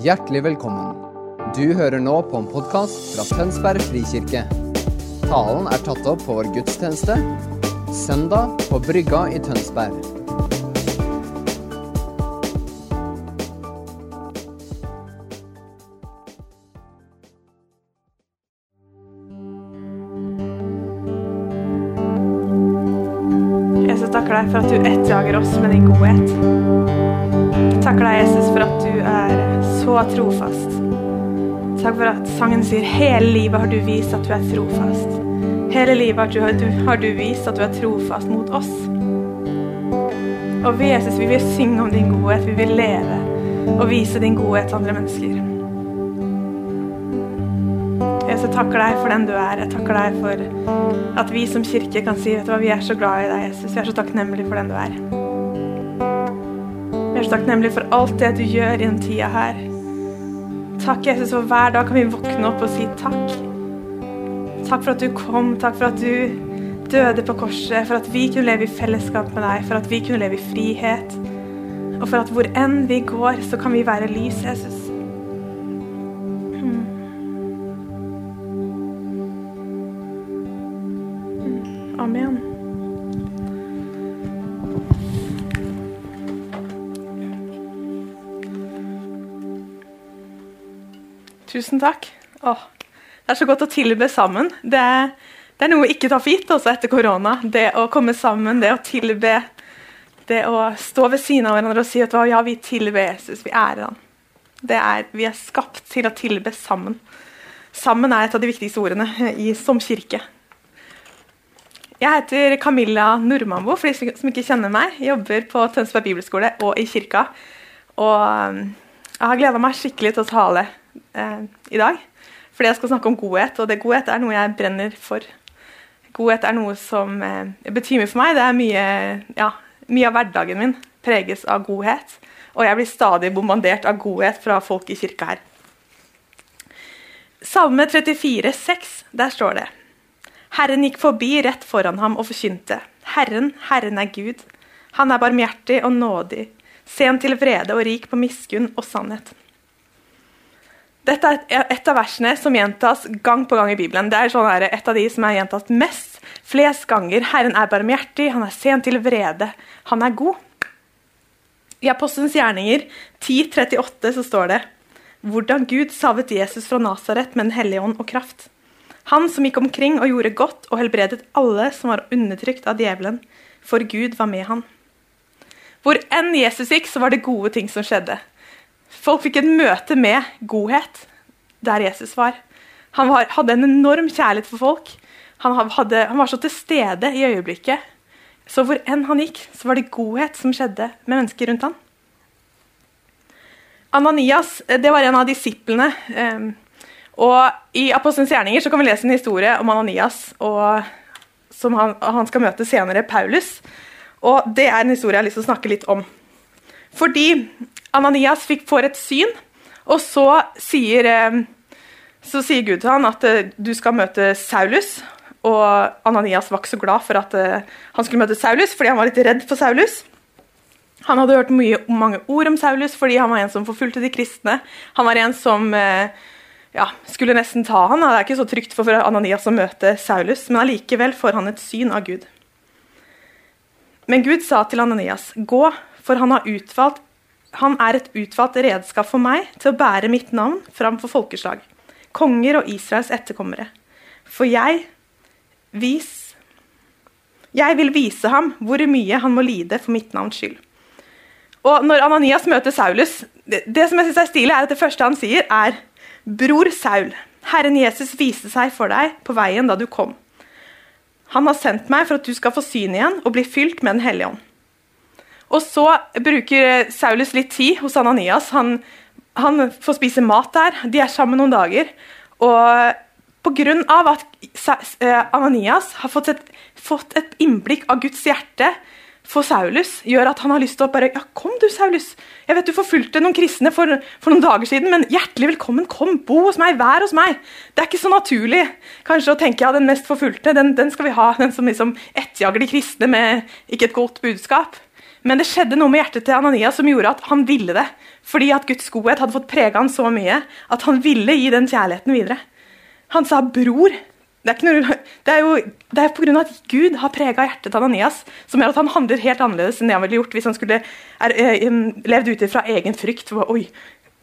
Hjertelig velkommen. Du hører nå på en podkast fra Tønsberg frikirke. Talen er tatt opp på vår gudstjeneste søndag på Brygga i Tønsberg. Jesus, takker deg for at du ettjager oss med din godhet. Takker deg, Jesus, for at du er så trofast. Takk for at sangen sier 'Hele livet har du vist at du er trofast'. Hele livet har du, har du vist at du er trofast mot oss. Og vi, Jesus, vi vil synge om din godhet. Vi vil leve og vise din godhet til andre mennesker. Jesus, jeg takker deg for den du er. Jeg takker deg for at vi som kirke kan si vet du hva, vi er så glad i deg, Jesus. Vi er så takknemlige for den du er. Vi er så takknemlige for alt det du gjør i den tida her. Takk, Jesus, for hver dag kan vi våkne opp og si takk. Takk for at du kom, takk for at du døde på korset, for at vi kunne leve i fellesskap med deg, for at vi kunne leve i frihet. Og for at hvor enn vi går, så kan vi være lys, Jesus. Tusen takk. Åh, det er så godt å tilbe sammen. Det det er noe vi ikke tar for gitt også etter korona. Det å komme sammen, det å tilbe. Det å stå ved siden av hverandre og si at ja, vi tilber Jesus, vi ærer han. Er, vi er skapt til å tilbe sammen. Sammen er et av de viktigste ordene i, som kirke. Jeg heter Camilla Normambo, for de som ikke kjenner meg. Jobber på Tønsberg bibelskole og i kirka. Og um, jeg har gleda meg skikkelig til å tale eh, i dag. Fordi jeg skal snakke om godhet, og det godhet er noe jeg brenner for. Godhet er noe som eh, betyr mye for meg. Det er mye, ja, mye av hverdagen min preges av godhet. Og jeg blir stadig bombardert av godhet fra folk i kirka her. Salme 34, 34,6, der står det Herren gikk forbi rett foran ham og forkynte. Herren, Herren er Gud. Han er barmhjertig og nådig, sen til vrede og rik på miskunn og sannhet. Dette er et av versene som gjentas gang på gang i Bibelen. Det er sånn her, et av de som er gjentatt mest, flest ganger. Herren er barmhjertig, han er sen til vrede, han er god. I Apostelens gjerninger 10.38 så står det hvordan Gud salvet Jesus fra Nasaret med Den hellige ånd og kraft. Han som gikk omkring og gjorde godt og helbredet alle som var undertrykt av djevelen, for Gud var med han. Hvor enn Jesus gikk, så var det gode ting som skjedde. Folk fikk et møte med godhet der Jesus var. Han var, hadde en enorm kjærlighet for folk. Han, hadde, han, var så til stede i øyeblikket. Så hvor enn han gikk, så var det godhet som skjedde med mennesker rundt han. Ananias det var en av disiplene. Um, og I Apostelens gjerninger så kan vi lese en historie om Ananias og, som han, han, skal møte senere, Paulus. Og Det er en historie jeg har lyst til å snakke litt om. Fordi Ananias fikk, får et syn, og så sier, um, så sier Gud til han at uh, du skal møte Saulus. Og Ananias var ikke så glad for at uh, han skulle møte Saulus, fordi han var litt redd for Saulus. Han hadde hørt mye, mange ord om Saulus fordi han var en som forfulgte de kristne. Han var en som ja, skulle nesten ta han. Det er ikke så trygt for Ananias å møte Saulus, men allikevel får han et syn av Gud. Men Gud sa til Ananias, 'Gå, for han, utvalgt, han er et utvalgt redskap for meg til å bære mitt navn framfor folkeslag, konger og Israels etterkommere. For jeg, vis, jeg vil vise ham hvor mye han må lide for mitt navns skyld.' Og når Ananias møter Saulus, det, det som jeg synes er stilig, er at det første han sier, er Bror Saul, Herren Jesus viste seg for deg på veien da du kom. Han har sendt meg for at du skal få syn igjen og bli fylt med Den hellige ånd. Og så bruker Saulus litt tid hos Ananias. Han, han får spise mat der. De er sammen noen dager. Og pga. at eh, Ananias har fått et, fått et innblikk av Guds hjerte for Saulus gjør at han har lyst til å bare Ja, kom du, Saulus. Jeg vet du forfulgte noen kristne for, for, noen dager siden, men hjertelig velkommen. Kom, bo hos meg, vær hos meg. Det er ikke så naturlig kanskje å tenke ja, den mest forfulgte, den, den skal vi ha. Den som liksom etterjager de kristne med ikke et godt budskap. Men det skjedde noe med hjertet til Ananias som gjorde at han ville det. Fordi at Guds godhet hadde fått prege han så mye at han ville gi den kjærligheten videre. Han sa 'bror'. Det er, noe, det er jo det er av at Gud har prega hjertet til Ananias, som gjør at han handler helt annerledes enn det han ville gjort hvis han skulle er, er, levd ut fra egen frykt. For, Oi,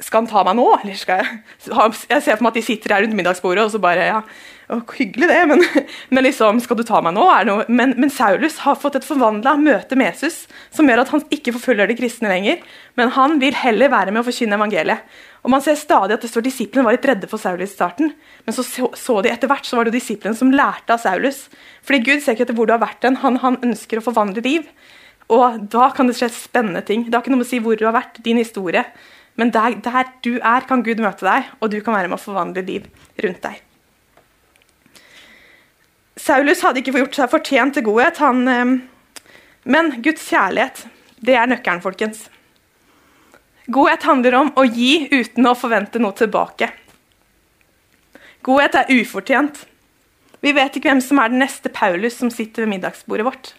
skal han ta meg nå, eller skal jeg Jeg ser for meg at de sitter her rundt middagsbordet og så bare ja, Hyggelig, det, men, men, liksom, skal du ta meg nå? Men, men, Saulus har fått et forvandla møte med Jesus som gjør at han ikke forfølger de kristne lenger, men han vil heller være med å forkynne evangeliet. Og Man ser stadig at det står disiplene var litt redde for Saulus i starten, men så, så de etter hvert så var det jo disiplene som lærte av Saulus. Fordi Gud ser ikke etter hvor du har vært hen, han, han ønsker å forvandle liv. Og da kan det skje spennende ting. Det har ikke noe med å si hvor du har vært, din historie. Men der, der, du er, kan Gud møte deg, og du kan være med å forvandle liv rundt deg. Saulus hadde ikke gjort seg fortjent til godhet, han, eh, men Guds kjærlighet, det er nøkkelen, folkens. Godhet handler om å gi uten å forvente noe tilbake. Godhet er ufortjent. Vi vet ikke hvem som er den neste Paulus som sitter ved middagsbordet vårt.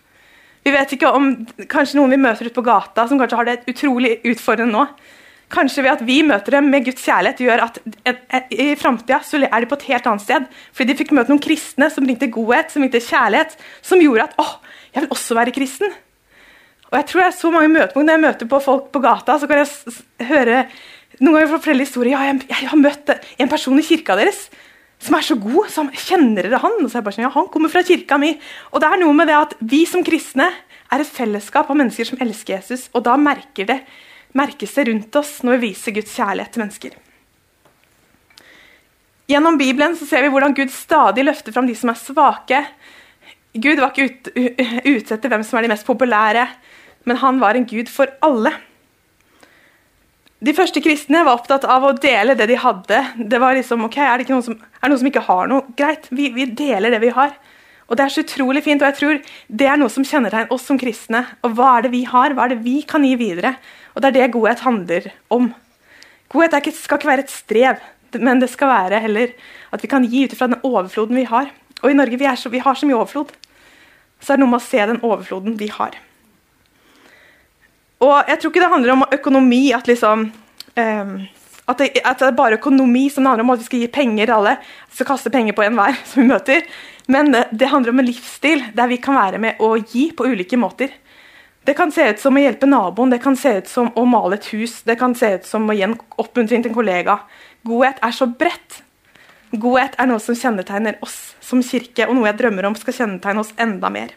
Vi vet ikke om kanskje noen vi møter ute på gata som kanskje har det utrolig utfordrende nå. Kanskje ved at vi møter dem med Guds kjærlighet, gjør at i framtida er de på et helt annet sted. Fordi de fikk møte noen kristne som ringte godhet, som ringte kjærlighet, som gjorde at åh, jeg vil også være kristen. Og jeg tror er så mange møtepunkt Når jeg møter på folk på gata, så kan jeg høre noen ganger fortelle historier. Ja, jeg, jeg, har møtt en person i kirka deres som er så god. Som, kjenner dere han? Og så er jeg bare sånn, ja, han kommer fra kirka mi. Og det er noe med det at vi som kristne er et fellesskap av mennesker som elsker Jesus, og da merker det merkes det rundt oss når vi viser Guds kjærlighet til mennesker. Gjennom Bibelen så ser vi hvordan Gud stadig løfter fram de som er svake. Gud var ikke ute etter hvem som er de mest populære, men han var en gud for alle. De første kristne var opptatt av å dele det de hadde. Det var liksom, ok, Er det, noen som, er det noen som ikke har noe? Greit, vi, vi deler det vi har. Og Det er så utrolig fint, og jeg tror det er noe som kjennetegner oss som kristne. Og Hva er det vi har? Hva er det vi kan gi videre? Og Det er det godhet handler om. Godhet ikke, skal ikke være et strev, men det skal være heller at vi kan gi ut fra den overfloden vi har. Og i Norge vi, så, vi har så mye overflod. Så er det noe med å se den overfloden vi har. Og jeg tror ikke det handler om økonomi, at liksom um, at det, at det, er bare økonomi som handler om at vi skal gi penger alle. Vi skal kaste penger på enhver som vi møter. Men det, det, handler om en livsstil der vi kan være med å gi på ulike måter. Det kan se ut som å hjelpe naboen, det kan se ut som å male et hus, det kan se ut som å gi en oppmuntring til en kollega. Godhet er så bredt. Godhet er noe som kjennetegner oss som kirke, og noe jeg drømmer om skal kjennetegne oss enda mer.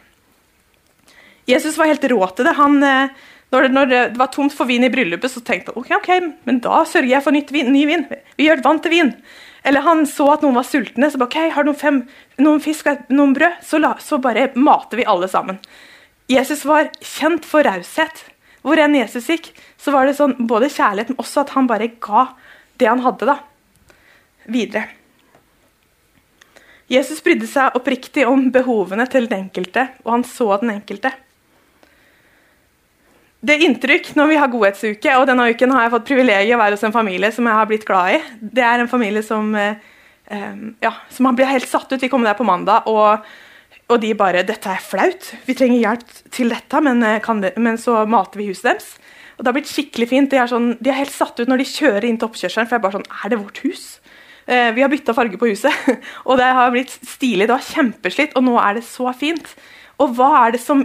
Jesus var helt rå til det. Han, eh, når, det, når det var tomt for vin i bryllupet, så tenkte han ok, ok, men da sørger jeg for vin, ny vin. Vi gjør vann til vin. Eller han så at noen var sultne, så bare, ok, har noen, fem, noen fisk og noen brød, så, la, så, bare mater vi alle sammen. Jesus var kjent for raushet. Hvor enn Jesus gikk, så var det sånn, både kjærlighet, men også at han bare ga det han hadde, da, videre. Jesus brydde seg oppriktig om behovene til den enkelte, og han så den enkelte det inntrykk når vi har godhetsuke, og denne uken har jeg fått privilegiet å være hos en familie som jeg har blitt glad i. Det er en familie som, eh, ja, som har blitt helt satt ut. Vi kommer der på mandag, og, og, de bare 'Dette er flaut. Vi trenger hjelp til dette, men, eh, det, men så mater vi huset deres.' Og Det har blitt skikkelig fint. De er, sånn, de er helt satt ut når de kjører inn til oppkjørselen. For jeg bare sånn Er det vårt hus? Eh, vi har bytta farge på huset, og det har blitt stilig. Det var kjempeslitt, og nå er det så fint. Og hva er det som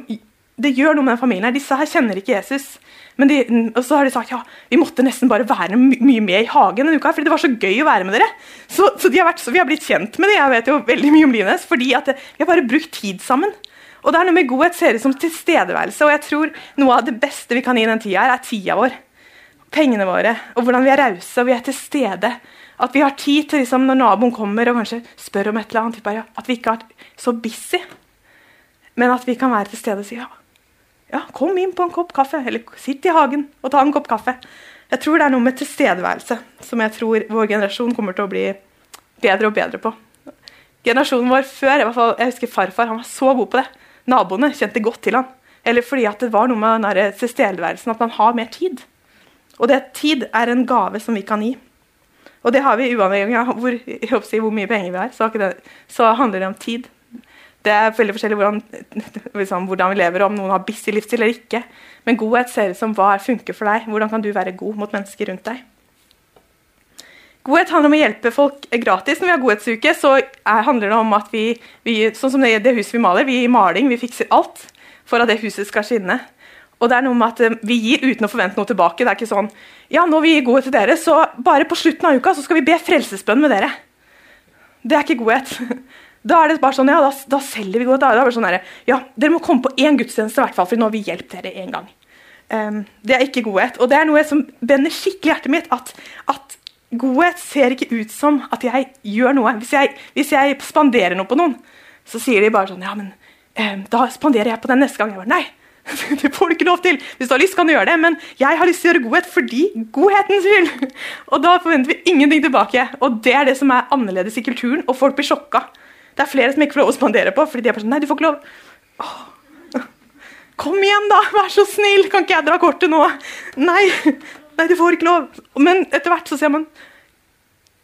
det gjør noe med den familien. her. Disse her kjenner ikke Jesus. Men de, og så har de sagt ja, vi måtte nesten bare være my mye med i hagen en uke, her, fordi det var så gøy å være med dere. Så, så, de vært, så vi har blitt kjent med dem. Jeg vet jo veldig mye om deres, fordi det, vi har bare brukt tid sammen. Og det er noe med godhet ser ut som tilstedeværelse, og jeg tror noe av det beste vi kan gi den tida her, er tida vår. Pengene våre, og hvordan vi er rause, og vi er til stede. At vi har tid til liksom, når naboen kommer og kanskje spør om et eller annet. At vi ikke er så busy, men at vi kan være til stede og si ja, ja, kom inn på en kopp kaffe, eller sitt i hagen og ta en kopp kaffe. Jeg tror det er noe med tilstedeværelse som jeg tror vår generasjon kommer til å bli bedre og bedre på. Generasjonen vår før, i hvert fall, jeg husker farfar, han var så god på det. Naboene kjente godt til han. Eller fordi at det var noe med den tilstedeværelsen, at man har mer tid. Og det tid er en gave som vi kan gi. Og det har vi uavhengig av hvor, hvor, mye penger vi har. Så, så handler det om tid. Det er veldig forskjellig hvordan, liksom, hvordan vi lever, om noen har busy livsstil eller ikke. Men godhet ser ut som hva funker for deg. Hvordan kan du være god mot mennesker rundt deg? Godhet handler om å hjelpe folk gratis. Når vi har godhetsuke, så er, handler det om at vi, vi sånn som det, det, huset vi maler, vi gir maling, vi fikser alt for at det huset skal skinne. Og det er noe med at eh, Vi gir uten å forvente noe tilbake. Det er ikke sånn ja, nå vil vi gir godhet til dere, så bare på slutten av uka så skal vi be frelsesbønn med dere. Det er ikke godhet. Da er det bare sånn, ja, da, da selger vi godt. Da er det sånn her, ja, Dere må komme på én gudstjeneste, i hvert fall, for nå har vi hjulpet dere én gang. Um, det er ikke godhet. Og det er noe som bender skikkelig hjertet mitt. at, at Godhet ser ikke ut som at jeg gjør noe. Hvis jeg, hvis jeg, spanderer noe på noen, så sier de bare sånn Ja, men eh, da spanderer jeg på den neste gang. Jeg bare, Nei, det får du ikke lov til. Hvis du har lyst, kan du gjøre det. Men jeg har lyst til å gjøre godhet fordi godhetens skyld. Og da forventer vi ingenting tilbake. Og det er det som er annerledes i kulturen, og folk blir sjokka. Det er flere som ikke får lov å spandere på, fordi de er bare sånn Nei, du får ikke lov. Åh. Kom igjen, da! Vær så snill! Kan ikke jeg dra kortet nå? Nei. Nei, du får ikke lov. Men etter hvert så sier man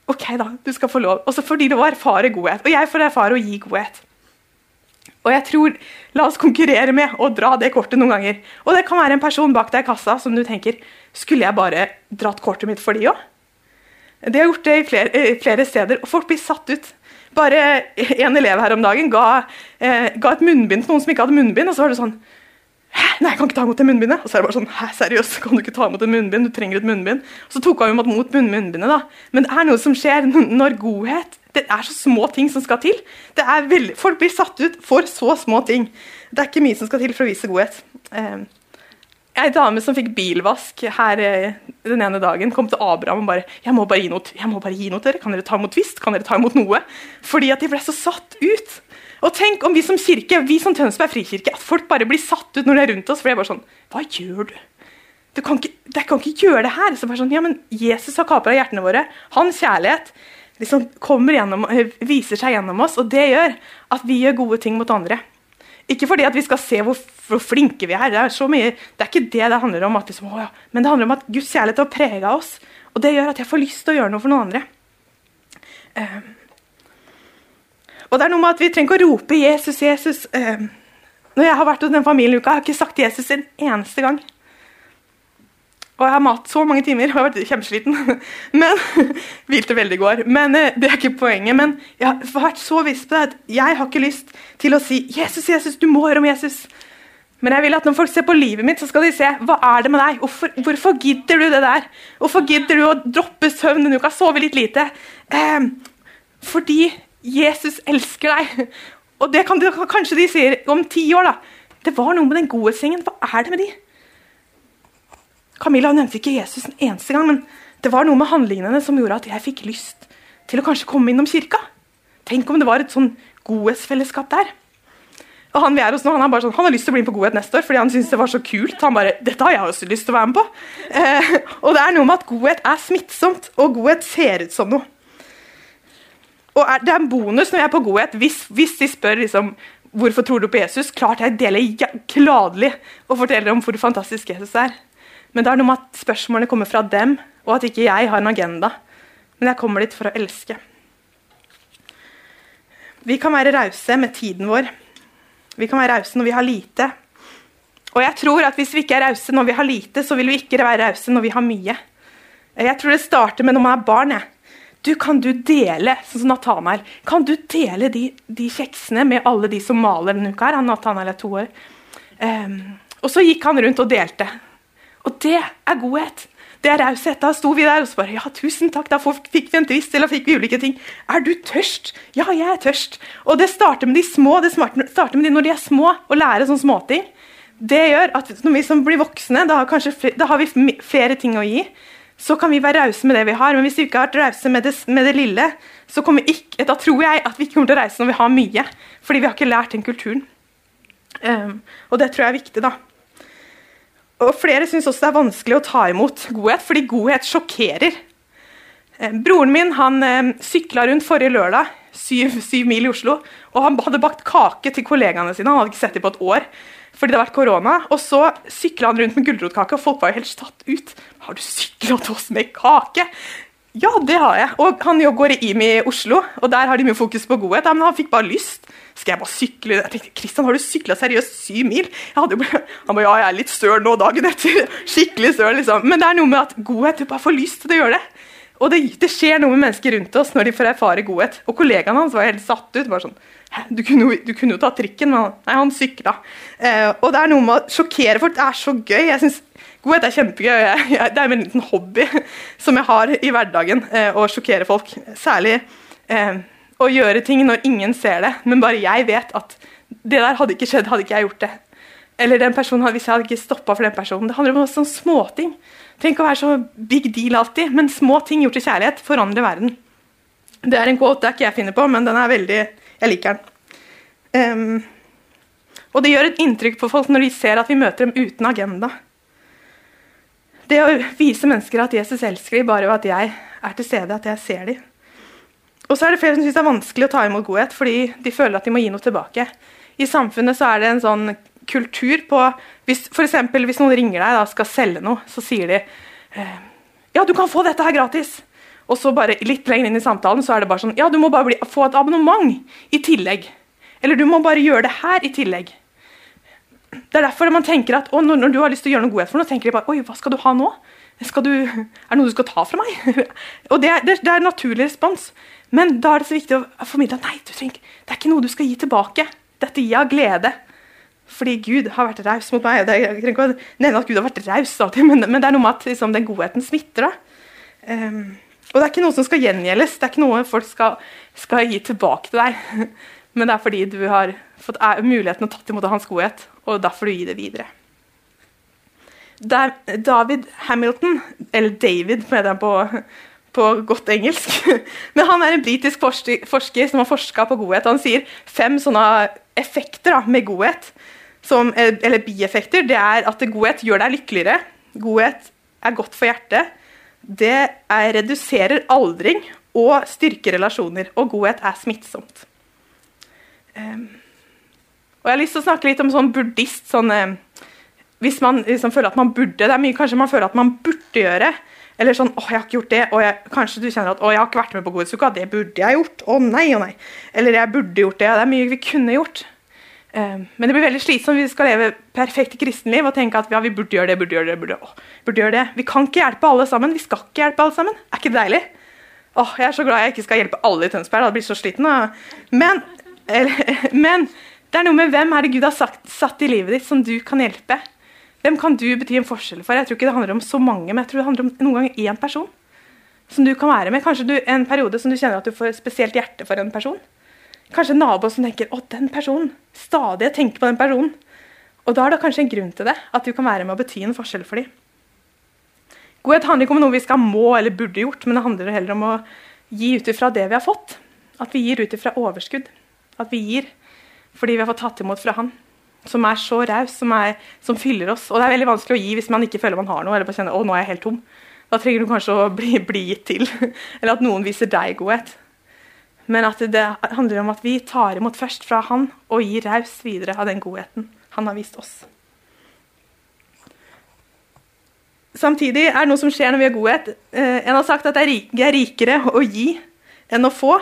OK, da, du skal få lov. Også fordi du erfare godhet. Og jeg får erfare å gi godhet. Og jeg tror, La oss konkurrere med å dra det kortet noen ganger. Og det kan være en person bak deg i kassa som du tenker Skulle jeg bare dratt kortet mitt for de òg? De har gjort det i flere, flere, steder, og folk blir satt ut. Bare en elev her om dagen ga, eh, ga et munnbind til noen som ikke hadde munnbind. og så var det sånn Hæ? Nei, jeg kan ikke ta imot det munnbindet. Og så er det bare sånn, Hæ, seriøst, kan du ikke ta imot et munnbind? Du trenger et munnbind. Og så tok han imot mot munnbindet, da. Men det er noe som skjer når godhet Det er så små ting som skal til. Det er veldig, folk blir satt ut for så små ting. Det er ikke mye som skal til for å vise godhet. Eh, Ei dame som fikk bilvask her eh, den ene dagen, kom til Abraham og bare jeg må bare gi noe, bare gi noe til dere. Kan dere ta imot tvist? Kan dere ta imot noe? Fordi at de ble så satt ut. Og tenk om vi som kirke, vi som Tønsberg frikirke, at folk bare blir satt ut når de er rundt oss. For de er bare sånn Hva gjør du? Du kan ikke, jeg kan ikke gjøre det her. Så bare sånn, ja, men Jesus har kapra hjertene våre. Hans kjærlighet liksom kommer gjennom, viser seg gjennom oss, og det gjør at vi gjør gode ting mot andre. Ikke fordi at vi skal se hvor, hvor flinke vi er. Det er, så mye, det er ikke det det handler om. Liksom, å, ja. Men det handler om at Guds kjærlighet har prega oss. Og det gjør at jeg får lyst til å gjøre noe for noen andre. Um, og det er noe med at Vi trenger ikke å rope 'Jesus, Jesus'. Um, når jeg har vært hos den familien har jeg ikke sagt 'Jesus' en eneste gang. Og jeg har mat så mange timer og jeg har vært kjempesliten. Men, Hvilte veldig i går. Men eh, det er ikke poenget. Men jeg har vært så viss på det at jeg har ikke lyst til å si 'Jesus, Jesus, du må høre om Jesus'. Men jeg vil at når folk ser på livet mitt, så skal de se hva er det med deg. Hvorfor, hvorfor gidder du det der? Hvorfor gidder du å droppe søvn du kan Sove litt lite? Eh, fordi Jesus elsker deg. Og det kan de, kanskje de sier om ti år. da. Det var noe med den godhetsgjengen. Hva er det med de? Camilla nevnte ikke Jesus en eneste gang, men det var noe med handlingene som gjorde at jeg fikk lyst til å kanskje komme innom kirka. Tenk om det var et sånn godhetsfellesskap der. Og Han vi er hos nå, han, sånn, han har lyst til å bli med på Godhet neste år fordi han syns det var så kult. Han bare, dette har jeg også lyst til å være med på. Eh, og det er noe med at godhet er smittsomt, og godhet ser ut som noe. Og er, Det er en bonus når jeg er på godhet. Hvis, hvis de spør liksom, hvorfor tror du på Jesus, klart jeg deler gladelig og forteller om hvor fantastisk Jesus er. Men det er noe med at spørsmålene kommer fra dem, og at ikke jeg har en agenda. Men jeg kommer dit for å elske. Vi kan være rause med tiden vår. Vi kan være rause når vi har lite. Og jeg tror at hvis vi ikke er rause når vi har lite, så vil vi ikke være rause når vi har mye. Jeg tror det starter med når man er barn. jeg. Du, kan du dele sånn som Nathanael, kan du dele de, de, kjeksene med alle de som maler denne uka? her? Han Nathanael er to år. Um, og så gikk han rundt og delte. Og det er godhet. Det er raushet. Da sto vi der og så bare Ja, tusen takk, da fikk vi en twist, eller fikk vi ulike ting. Er du tørst? Ja, jeg er tørst. Og det starter med de små. Det starter med de når de er små, å lære sånne småting. Det gjør at når vi som blir voksne, da har, kanskje, da har vi flere ting å gi så kan vi være rause med det vi har. Men hvis vi ikke har vært rause med, med, det lille, så kommer ikke, da tror jeg at vi ikke kommer til å reise når vi har mye. Fordi vi har ikke lært den kulturen. Um, og det tror jeg er viktig, da. Og Flere syns også det er vanskelig å ta imot godhet, fordi godhet sjokkerer. Um, broren min han um, sykla rundt forrige lørdag, syv, syv mil i Oslo, og han hadde bakt kake til kollegaene sine. Han hadde ikke sett dem på et år fordi det har vært korona. Og så sykla han rundt med gulrotkake, og folk var jo helt satt ut. Har du sykla til oss med kake? Ja, det har jeg. Og han går i IMI i Oslo, og der har de mye fokus på godhet. Ja, men han fikk bare lyst. Skal jeg bare sykle? Jeg tenkte, Kristian, har du sykla seriøst syv mil? Bare, han bare, ja, jeg er litt søl nå dagen etter. Skikkelig søl, liksom. Men det er noe med at godhet, du bare får lyst til å gjøre det. Og det, det, skjer noe med mennesker rundt oss når de får erfare godhet. Og kollegaen hans var helt satt ut. bare sånn, du kunne, du kunne jo ta trikken, men nei, han sykla. Eh, og det er noe med å sjokkere folk. Det er så gøy. jeg synes Godhet er kjempegøy. Jeg, jeg, det er en liten hobby som jeg har i hverdagen. Eh, å sjokkere folk. Særlig eh, å gjøre ting når ingen ser det, men bare jeg vet at det der hadde ikke skjedd, hadde ikke jeg gjort det. Eller den personen, hvis jeg hadde ikke stoppa for den personen. Det handler om sånne småting. Trenger ikke å være så big deal alltid, men små ting gjort til kjærlighet forandrer verden. Det er en quote det er ikke jeg finner på, men den er veldig Jeg liker den. Um, og det gjør et inntrykk på folk når de ser at vi møter dem uten agenda. Det å vise mennesker at Jesus elsker dem bare ved at jeg er til stede, at jeg ser dem. Og så er det flere som syns det er vanskelig å ta imot godhet fordi de føler at de må gi noe tilbake. I samfunnet så er det en sånn kultur på hvis, for eksempel, hvis noen ringer deg og skal selge noe, så sier de eh, ja, du kan få dette her gratis. Og så bare litt lenger inn i samtalen så er det bare sånn ja, du må bare bli, få et abonnement i tillegg. Eller du må bare gjøre det her i tillegg. Det er derfor man tenker at når, når, du har lyst til å gjøre noe godhet for noe, tenker de bare Oi, hva skal du ha nå? Du, er det noe du skal ta fra meg? og det, det, det, er en naturlig respons. Men da er det så viktig å formidle at nei, trenger, det er ikke noe du skal gi tilbake. Dette gir av glede. Fordi Gud har vært raus mot meg. Jeg trenger ikke å nevne at Gud har vært raus, men, men, det er noe med at liksom, den godheten smitter. Um, og det er ikke noe som skal gjengjeldes. Det er ikke noe folk skal, skal gi tilbake til deg. Men det er fordi du har fått muligheten å tatt imot hans godhet, og derfor du gir det videre. David Hamilton, eller David med jeg på, på godt engelsk Men han er en britisk forsker, som har forska på godhet. Han sier fem sånne effekter da, med godhet, som, eller bieffekter. Det er at godhet gjør deg lykkeligere. Godhet er godt for hjertet. Det er, reduserer aldring og styrker relasjoner. Og godhet er smittsomt. Um, og jeg har lyst til å snakke litt om sånn buddhist sånn, eh, Hvis man liksom føler at man burde Det er mye kanskje man føler at man burde gjøre. Eller sånn 'Å, jeg har ikke gjort det.' Og jeg, kanskje du kjenner at 'Å, jeg har ikke vært med på Godhetsuka.' Det burde jeg gjort. Å nei, å nei. Eller 'Jeg burde gjort det.' Det er mye vi kunne gjort. Um, men det blir veldig slitsomt hvis vi skal leve perfekt kristenliv og tenke at ja, vi burde gjøre det, burde gjøre det, burde, å, burde gjøre det. Vi kan ikke hjelpe alle sammen. Vi skal ikke hjelpe alle sammen. Er ikke det deilig? Åh, Jeg er så glad jeg ikke skal hjelpe alle i Tønsberg. Jeg blir så sliten. Men, eller, men det er noe med hvem er det Gud har sagt, satt i livet ditt som du kan hjelpe. Hvem kan du bety en forskjell for? Jeg tror ikke det handler om så mange, men jeg tror det handler om noen ganger én person. Som du kan være med. Kanskje du, en periode som du kjenner at du får spesielt hjerte for en person. Kanskje en nabo som tenker 'Å, den personen'. Stadig tenker på den personen. Og da er det kanskje en grunn til det. At du kan være med å bety en forskjell for dem. Godhet handler ikke om noe vi skal må eller burde gjort, men det handler heller om å gi ut ifra det vi har fått. At vi gir ut ifra overskudd. At vi gir fordi vi har fått tatt imot fra Han. Som er så raus, som, som, fyller oss. Og det er veldig vanskelig å gi hvis man ikke føler man har noe. eller bare kjenner, å nå er jeg helt tom. Da trenger du kanskje å bli, bli gitt til. eller at noen viser deg godhet. Men at det handler om at vi tar imot først fra Han og gir raus videre av den godheten Han har vist oss. Samtidig er det noe som skjer når vi har godhet. Eh, en har sagt at det er rikere å gi enn å få.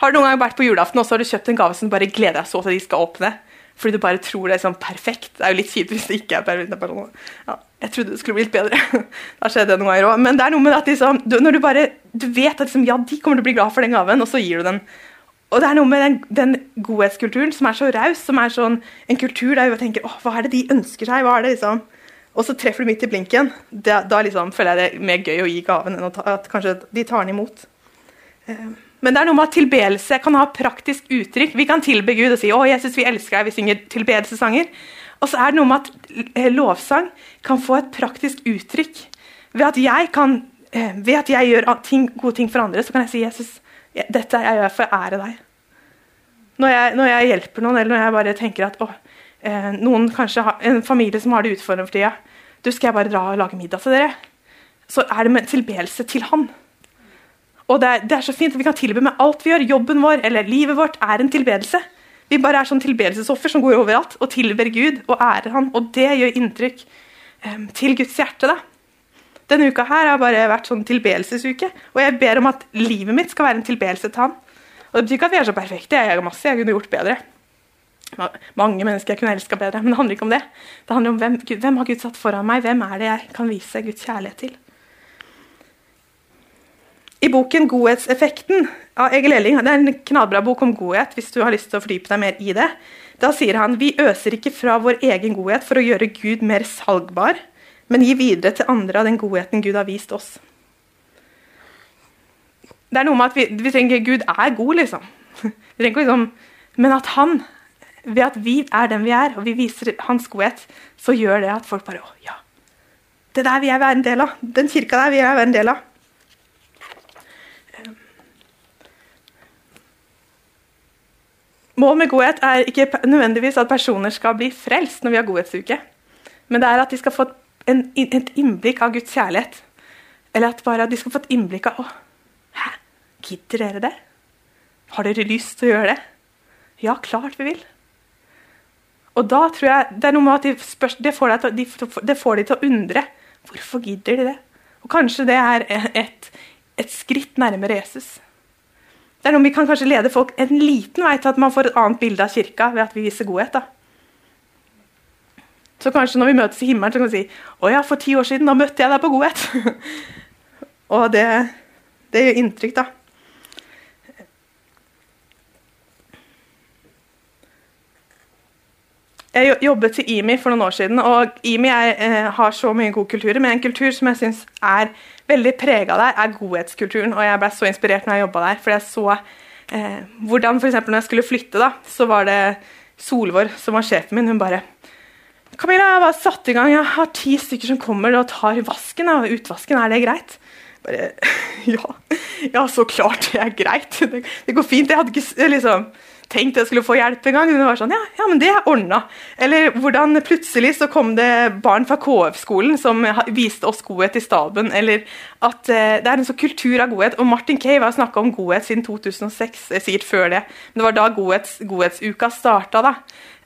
Har du noen gang vært på julaften og så har du kjøpt en gave som du bare gleder deg så til de skal åpne? Fordi du bare tror det er sånn perfekt. Det er jo litt kjipt hvis det ikke er perfekt. Ja, jeg trodde det skulle bli litt bedre. da skjedde det noen ganger òg. Men det er noe med at liksom, du, når du bare du vet at liksom, ja, de kommer til å bli glad for den gaven, og så gir du den. Og det er noe med den, den godhetskulturen som er så raus, som er sånn en kultur der vi tenker åh, hva er det de ønsker seg? hva er det liksom? Og så treffer du midt i blinken. Da, da liksom, føler jeg det er mer gøy å gi gaven enn ta, at kanskje de tar den imot. Uh, men det er noe med at tilbedelse kan ha praktisk uttrykk. Vi kan tilbe Gud og si 'Å, Jesus, vi elsker deg', vi synger tilbedelsesanger. Og så er det noe med at eh, lovsang kan få et praktisk uttrykk. Ved at jeg, kan, eh, ved at jeg gjør ting, gode ting for andre, så kan jeg si 'Jesus, dette jeg gjør for å ære deg'. Når jeg, når jeg, hjelper noen, eller når jeg bare tenker at å, eh, noen kanskje har, en familie som har det utfordrende for tida, du skal jeg bare dra og lage middag til dere, så er det med tilbedelse til han. Og det er, det er, så fint at vi kan tilbe med alt vi gjør. Jobben vår eller livet vårt er en tilbedelse. Vi bare er sånn tilbedelsesoffer som går overalt og tilber Gud og ærer Han. Og det gjør inntrykk um, til Guds hjerte. da. Denne uka her har bare vært sånn tilbedelsesuke, og jeg ber om at livet mitt skal være en tilbedelse til han. Og Det betyr ikke at vi er så perfekte. Jeg gjør masse jeg kunne gjort bedre. Mange mennesker jeg kunne elska bedre, men det handler ikke om det. Det handler om hvem, hvem har Gud satt foran meg, hvem er det jeg kan vise Guds kjærlighet til. I boken 'Godhetseffekten' av Egil Elling, det er en knallbra bok om godhet, hvis du har lyst til å fordype deg mer i det, da sier han vi øser ikke fra vår egen godhet for å gjøre Gud mer salgbar, men gi videre til andre av den godheten Gud har vist oss. Det er noe med at vi, vi trenger Gud er god, liksom. Liksom men at han ved at vi er den vi er, og vi viser hans godhet, så gjør det at folk bare Å, ja. Det der vil jeg være en del av. Den kirka der vil jeg være en del av. Mål med godhet er ikke nødvendigvis at personer skal bli frelst når vi har godhetsuke, men det er at de skal få en, et innblikk av Guds kjærlighet. Eller at bare at de skal få et innblikk av Å, hæ? Gidder dere det? Har dere lyst til å gjøre det? Ja, klart vi vil. Og da tror jeg det er noe med at de spørs, det, får til, de, det, får de til å undre. Hvorfor gidder de det? Og kanskje det er et, et skritt nærmere Jesus. Det er noe vi kan kanskje lede folk en liten vei til at man får et annet bilde av kirka ved at vi viser godhet. da. Så kanskje når vi møtes i himmelen, så kan vi si å ja, for ti år siden da møtte jeg deg på godhet. og det, det gjør inntrykk, da. Jeg jobbet til IMI for noen år siden, og IMI er, eh, har så mye god kultur. Men en kultur som jeg syns er veldig prega der, er godhetskulturen. Og jeg ble så inspirert når jeg jobba der. For jeg så eh, hvordan f.eks. når jeg skulle flytte, da, så var det Solvår som var sjefen min. Hun bare Camilla, jeg har satt i gang. Jeg har ti stykker som kommer og tar vasken. Og utvasken, er det greit? Bare, ja, ja, så klart det er greit. Det, det går fint. Jeg hadde ikke liksom tenkt jeg skulle få hjelp en gang. Det var sånn, ja, ja men det er ordna. Eller hvordan plutselig så kom det barn fra KF-skolen som viste oss godhet i staben. Eller at eh, det er en sånn kultur av godhet. Og Martin Cave har snakka om godhet siden 2006, eh, sikkert før det. Men det var da godhets, godhetsuka starta. da.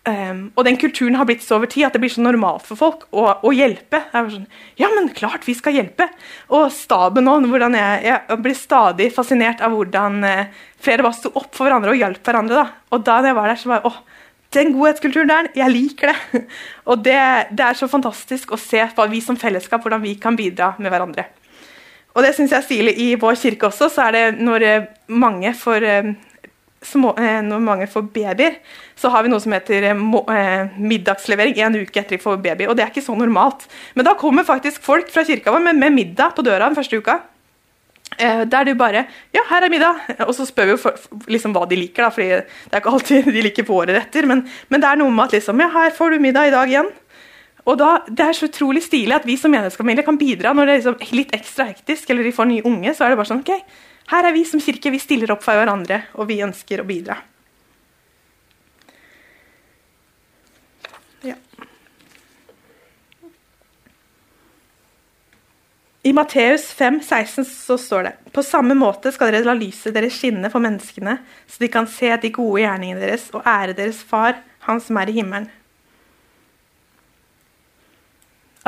Um, og den kulturen har blitt så over tid at det blir så normalt for folk å, å hjelpe. Sånn, ja, men klart vi skal hjelpe! Og staben òg. Jeg, jeg blir stadig fascinert av hvordan uh, flere bare sto opp for hverandre og hjalp hverandre. Da. Og da jeg var der, så var jeg åh, den godhetskulturen der, jeg liker det! og det, det, er så fantastisk å se hva vi som fellesskap, hvordan vi kan bidra med hverandre. Og det syns jeg er stilig i vår kirke også, så er det når eh, mange får uh, små, eh, når mange får babyer, så har vi noe som heter må, eh, middagslevering en uke etter de får baby. Og det er ikke så normalt. Men da kommer faktisk folk fra kirka vår med, med middag på døra den første uka. Eh, der du bare Ja, her er middag. Og så spør vi jo for, liksom hva de liker, da, fordi det er ikke alltid de liker på året etter. Men, men, det er noe med at liksom Ja, her får du middag i dag igjen. Og da, Det er så utrolig stilig at vi som menighetsfamilie kan bidra når det er liksom litt ekstra hektisk, eller de får nye unge. så er det bare sånn, ok, her er vi som kirke, vi stiller opp for hverandre, og vi ønsker å bidra. Ja. I Matteus 5, 16 så står det På samme måte skal dere la lyset deres skinne for menneskene, så de kan se de gode gjerningene deres og ære deres Far, Han som er i himmelen.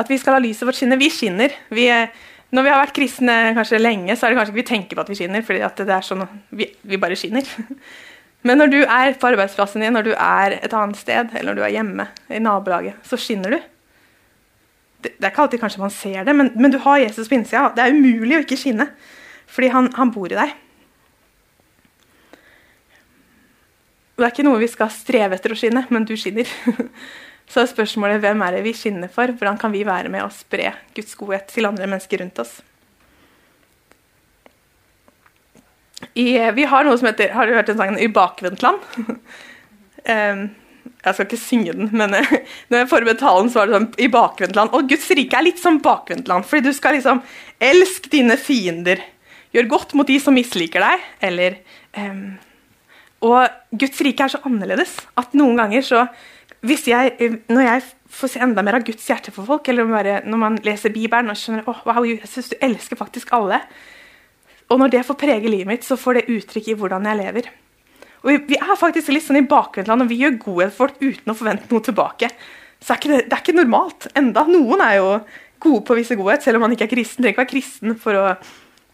At vi skal la lyset vårt skinne. Vi skinner. Vi er når vi har vært kristne kanskje lenge, så er det kanskje ikke vi tenker på at vi skinner. fordi det er sånn, vi, vi, bare skinner. Men når du er på arbeidsplassen din, når du er et annet sted, eller når du er hjemme i nabolaget, så skinner du. Det, det er ikke alltid kanskje man ser det, men, men du har Jesus på innsida. Det er umulig å ikke skinne, fordi han, han bor i deg. Det er ikke noe vi skal streve etter å skinne, men du skinner. Så spørsmålet hvem er det vi skinner for? Hvordan kan vi være med å spre Guds godhet til andre mennesker rundt oss? I, vi har noe som heter Har du hørt den sangen 'I bakvendtland'? um, jeg skal ikke synge den, men når jeg forberedte talen, så var det sånn i bakvendtland. Og Guds rike er litt som bakvendtland, fordi du skal liksom Elsk dine fiender. Gjør godt mot de som misliker deg, eller um, Og Guds rike er så annerledes at noen ganger så hvis jeg, når jeg får se enda mer av Guds hjerte for folk, eller bare, når man leser Bibelen og skjønner oh, wow, Jesus, du elsker faktisk alle Og når det får prege livet mitt, så får det uttrykk i hvordan jeg lever. Og vi, vi er faktisk litt sånn i bakvendtland, og vi gjør godhet for folk uten å forvente noe tilbake. Så er det, det, er ikke normalt enda. Noen er jo gode på å vise godhet, selv om man ikke er kristen. Trenger ikke være kristen for å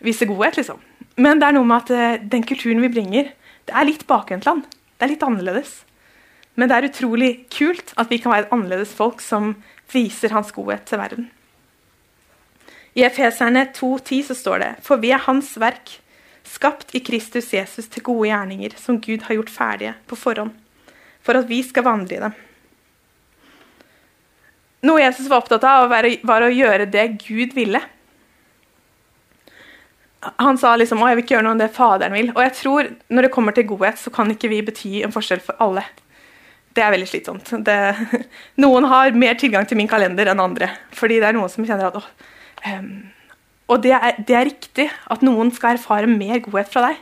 vise godhet, liksom. Men det er noe med at eh, den kulturen vi bringer, det er litt bakvendtland. Det er litt annerledes. Men det er utrolig kult at vi kan være et annerledes folk som viser hans godhet til verden. I Efeserne 2,10 så står det For vi er Hans verk, skapt i Kristus Jesus til gode gjerninger, som Gud har gjort ferdige på forhånd, for at vi skal vandre i dem. Noe Jesus var opptatt av, var å gjøre det Gud ville. Han sa liksom å, jeg vil ikke gjøre noe om det Faderen vil. Og jeg tror når det kommer til godhet, så kan ikke vi bety en forskjell for alle. Det er veldig slitsomt. Det, noen har mer tilgang til min kalender enn andre. Fordi det er noen som kjenner at å, um, Og det er, det er, riktig at noen skal erfare mer godhet fra deg.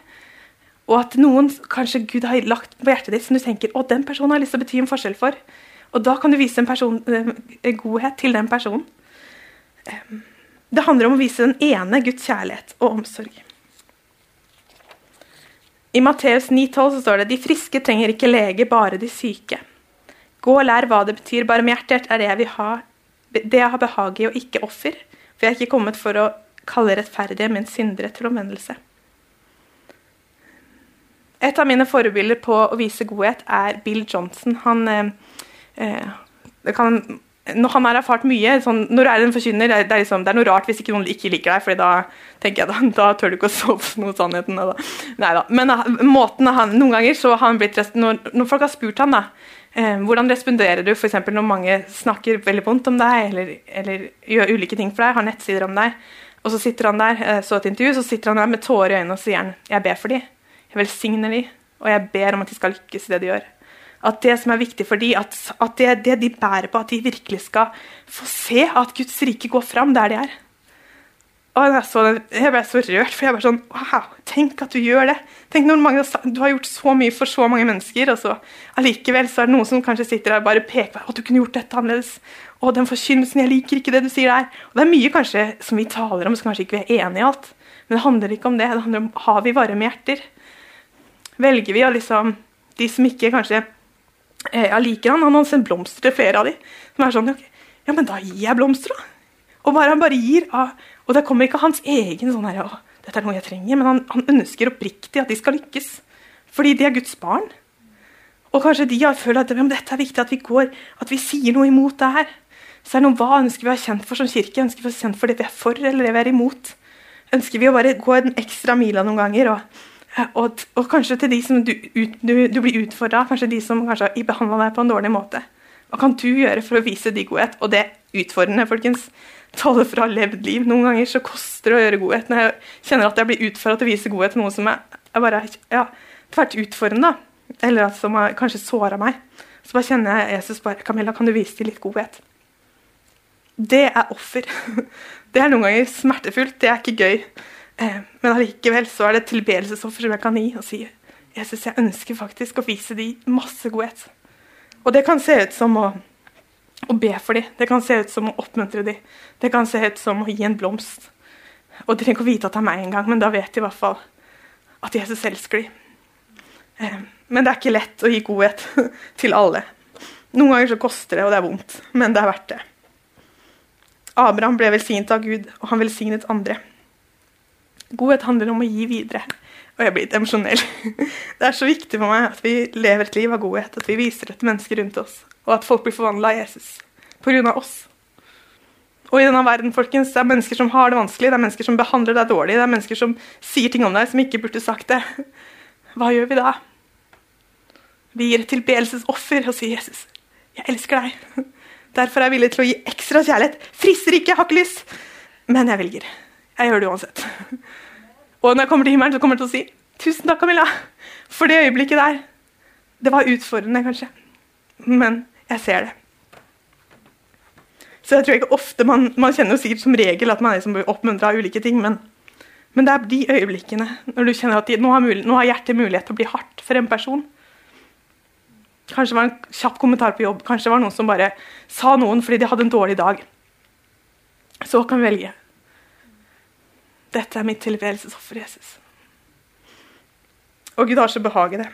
Og at noen kanskje Gud har lagt på hjertet ditt som du tenker å, den personen har lyst til å bety en forskjell for. Og da kan du vise en person, uh, godhet til den personen. Um, det handler om å vise den ene Guds kjærlighet og omsorg. I Matteus 9,12 står det de friske trenger ikke lege, bare de syke. Gå og lær hva det betyr. Barmhjertighet er det jeg ha, det jeg har behag i, og ikke offer. For jeg er ikke kommet for å kalle rettferdige, men syndere til omvendelse. Et av mine forbilder på å vise godhet er Bill Johnson. Han eh, eh kan når han har erfart mye sånn, Når du er en forkynner, det er, liksom, det er, noe rart hvis ikke noen ikke liker deg, for da tenker jeg, da, da tør du ikke å sove noe sannheten. Da. Neida. Men uh, måten han, noen ganger så har han blitt når, når folk har spurt ham da, eh, hvordan responderer du f.eks. når mange snakker veldig vondt om deg, eller, eller, gjør ulike ting for deg, har nettsider om deg, og så sitter han der eh, så et intervju, så sitter han der med tårer i øynene og sier han, jeg ber for dem, jeg velsigner dem, og jeg ber om at de skal lykkes i det de gjør. At det som er viktig for dem, at, at det, det, de bærer på, at de virkelig skal få se at Guds rike går fram der de er. Og jeg, så, jeg ble så rørt, for jeg var sånn Wow, tenk at du gjør det. Tenk når mange, Du har gjort så mye for så mange mennesker, og så allikevel så er det noen som kanskje sitter der og bare peker på at du kunne gjort dette annerledes. Og den forkynnelsen, jeg liker ikke det du sier der. Og Det er mye kanskje som vi taler om, som kanskje ikke vi er enige i alt. Men det handler ikke om det. Det handler om har vi varme hjerter. Velger vi å liksom De som ikke kanskje jeg liker han. Han har sendt blomster til flere av de. Som er sånn, okay, ja, men da gir jeg blomster, da. Og bare han bare gir av Og det kommer ikke hans egen sånn her, å, dette er noe jeg trenger, men han, han ønsker oppriktig at de skal lykkes. Fordi de er Guds barn. Og kanskje de har følt at ja, dette er viktig at vi går, at vi sier noe imot det her. Så er det noe, Hva ønsker vi å være kjent for som kirke? Ønsker vi å være kjent for det vi er for, eller det vi er imot? Ønsker vi å bare gå en ekstra mila noen ganger og og, og, kanskje til de som du, ut, du, du blir utfordra, kanskje de som kanskje har behandla deg på en dårlig måte. Hva kan du gjøre for å vise de godhet? Og det er utfordrende, folkens. Taler fra levd liv. Noen ganger så koster det å gjøre godhet. Når jeg kjenner at jeg blir utfordra til å vise godhet til noe som er bare ja, tvert utfordrende, eller at som har kanskje såra meg, så bare kjenner jeg Jesus bare Camilla, kan du vise til litt godhet? Det er offer. Det er noen ganger smertefullt. Det er ikke gøy. Eh, men allikevel så er det tilbedelsesoffer som jeg kan gi og si Jesus, jeg ønsker faktisk å vise dem masse godhet. Og det kan se ut som å, å be for dem, det kan se ut som å oppmuntre dem. Det kan se ut som å gi en blomst. Og de trenger ikke å vite at det er meg engang, men da vet de i hvert fall at Jesus elsker dem. Eh, men det er ikke lett å gi godhet til alle. Noen ganger så koster det, og det er vondt, men det er verdt det. Abraham ble velsignet av Gud, og han velsignet andre. Godhet handler om å gi videre. Og jeg blir litt emosjonell. Det er så viktig for meg at vi lever et liv av godhet, at vi viser det til mennesker rundt oss, og at folk blir forvandla av Jesus pga. oss. Og i denne verden folkens, det er mennesker som har det vanskelig, det er mennesker som behandler deg dårlig, det er mennesker som sier ting om deg som ikke burde sagt det. Hva gjør vi da? Vi gir et tilbedelsesoffer og sier, 'Jesus, jeg elsker deg.' Derfor er jeg villig til å gi ekstra kjærlighet. Frister ikke, har ikke lyst, men jeg velger. Jeg gjør det uansett. Og når jeg kommer til himmelen, så kommer jeg til å si tusen takk, Camilla. For det øyeblikket der. Det var utfordrende, kanskje. Men jeg ser det. Så jeg tror ikke ofte Man, man kjenner jo sikkert som regel at man er liksom oppmuntra av ulike ting, men, men, det er de øyeblikkene når du kjenner at de, nå, har mul, nå har hjertet mulighet til å bli hardt for en person. Kanskje det var en kjapp kommentar på jobb, kanskje det var noen som bare sa noen fordi de hadde en dårlig dag. Så kan vi velge. Dette er mitt tilbedelsesoffer, Jesus. Og Gud har så behag i det.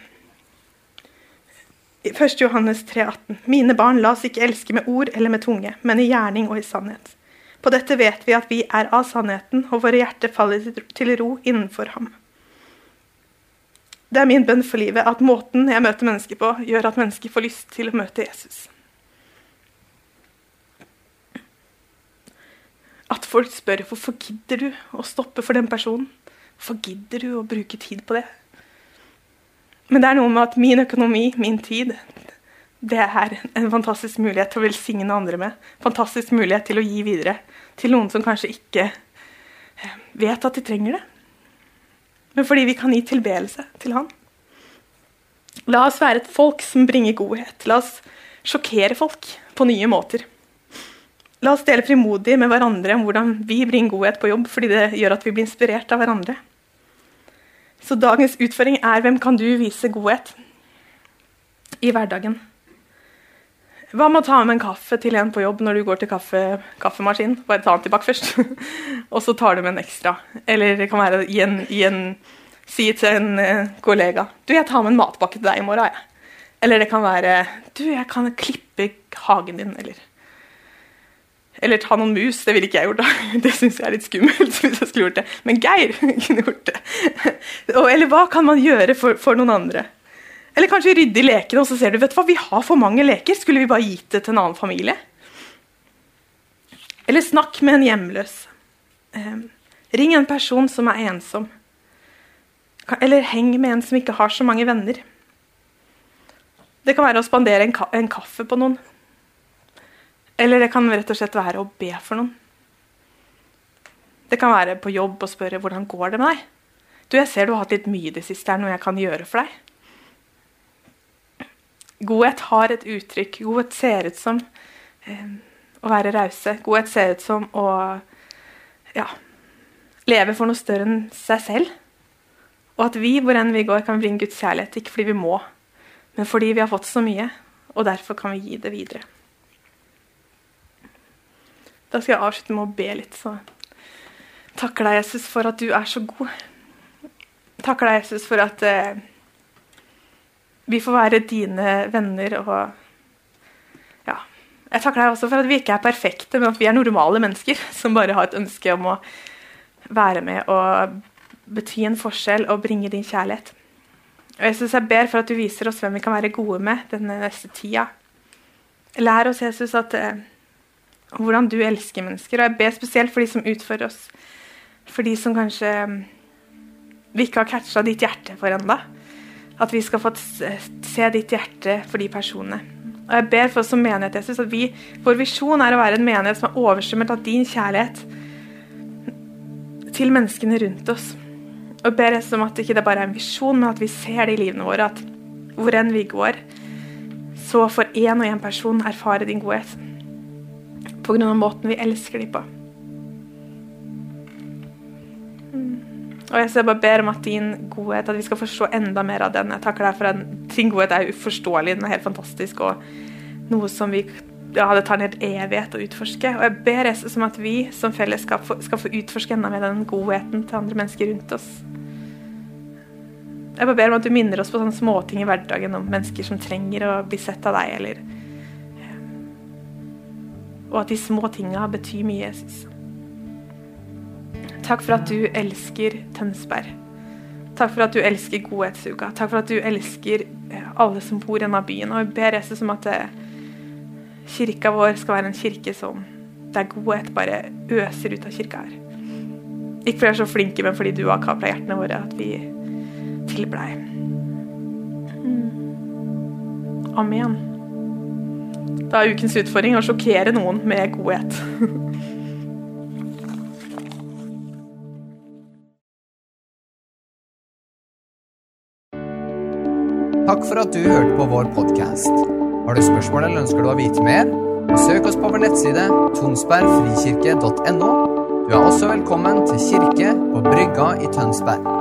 I 1. Johannes 3, 18. Mine barn, la oss ikke elske med ord eller med tunge, men i gjerning og i sannhet. På dette vet vi at vi er av sannheten, og våre hjerter faller til ro innenfor ham. Det er min bønn for livet at måten jeg møter mennesker på, gjør at mennesker får lyst til å møte Jesus. At folk spør hvorfor gidder du å stoppe for den personen? Hvorfor gidder du å bruke tid på det? Men det er noe med at min økonomi, min tid, det er en fantastisk mulighet til å velsigne andre med. Fantastisk mulighet til å gi videre til noen som kanskje ikke eh, vet at de trenger det. Men fordi vi kan gi tilbedelse til Han. La oss være et folk som bringer godhet. La oss sjokkere folk på nye måter. La oss dele frimodig med hverandre om hvordan vi bringer godhet på jobb, fordi det gjør at vi blir inspirert av hverandre. Så dagens utfordring er hvem kan du vise godhet i hverdagen? Hva med å ta med en kaffe til en på jobb når du går til kaffe, kaffemaskinen? Bare ta den tilbake først, og så tar du med en ekstra. Eller det kan være i en, i en, si til en uh, kollega Du, jeg tar med en matpakke til deg i morgen, jeg. Eller det kan være Du, jeg kan klippe hagen din, eller eller ta noen mus. Det ville ikke jeg gjort. da. Det syns jeg er litt skummelt. hvis jeg skulle gjort det. Men Geir kunne gjort det. Eller hva kan man gjøre for, for noen andre? Eller kanskje rydde i lekene, og så ser du vet du hva, vi har for mange leker. Skulle vi bare gitt det til en annen familie? Eller snakk med en hjemløs. Eh, ring en person som er ensom. Eller heng med en som ikke har så mange venner. Det kan være å spandere en, ka en kaffe på noen. Eller det kan rett og slett være å be for noen. Det kan være på jobb og spørre hvordan går det med deg. Du, jeg ser du har hatt litt mye i det siste. Er det noe jeg kan gjøre for deg? Godhet har et uttrykk. Godhet ser ut som eh, å være rause. Godhet ser ut som å ja, leve for noe større enn seg selv. Og at vi, hvor enn vi går, kan bringe Guds kjærlighet, ikke fordi vi må, men fordi vi har fått så mye, og derfor kan vi gi det videre. Da skal jeg avslutte med å be litt. Så takker deg, Jesus, for at du er så god. Takker deg, Jesus, for at eh, vi får være dine venner og ja. Jeg takker deg også for at vi ikke er perfekte, men at vi er normale mennesker som bare har et ønske om å være med og bety en forskjell og bringe din kjærlighet. Og Jesus, Jeg ber for at du viser oss hvem vi kan være gode med denne neste tida. Lær oss, Jesus, at, eh, hvordan du elsker mennesker. Og jeg ber spesielt for de som utfører oss. For de som kanskje mm, vi ikke har catcha ditt hjerte for ennå. At vi skal få se ditt hjerte for de personene. Og jeg ber for oss som menighet, Jesus, at vi, Vår visjon er å være en menighet som er oversvømmet av din kjærlighet til menneskene rundt oss. Og jeg ber Jesus om at ikke det bare er en visjon, men at vi ser det i livene våre. At hvor enn vi går, så får én og én person erfare din godhet. Av måten vi elsker dem på. Og jeg bare ber om at din godhet, at vi skal forstå enda mer av den. Jeg takker deg for at din godhet er uforståelig, den er helt fantastisk, og noe som vi ja, det tar en helt evighet å utforske. Og jeg ber Jesus om at vi som fellesskap skal få utforske enda mer den godheten til andre mennesker rundt oss. Jeg bare ber om at du minner oss på sånne småting i hverdagen om mennesker som trenger å bli sett av deg, eller Og at de små tinga betyr mye, Jesus. Takk for at du elsker Tønsberg. Takk for at du elsker Godhetsuka. Takk for at du elsker eh, alle som bor i denne byen. Og jeg ber Jesus om at eh, kirka vår skal være en kirke som der godhet bare øser ut av kirka her. Ikke fordi vi er så flinke, men fordi du har kapla hjertene våre, at vi tilblei. Mm. Amen. Da er ukens utfordring å sjokkere noen med godhet. Takk for at du hørte på vår podkast. Har du spørsmål eller ønsker du å vite mer? Søk oss på vår nettside tonsbergfrikirke.no. Du er også velkommen til kirke på Brygga i Tønsberg.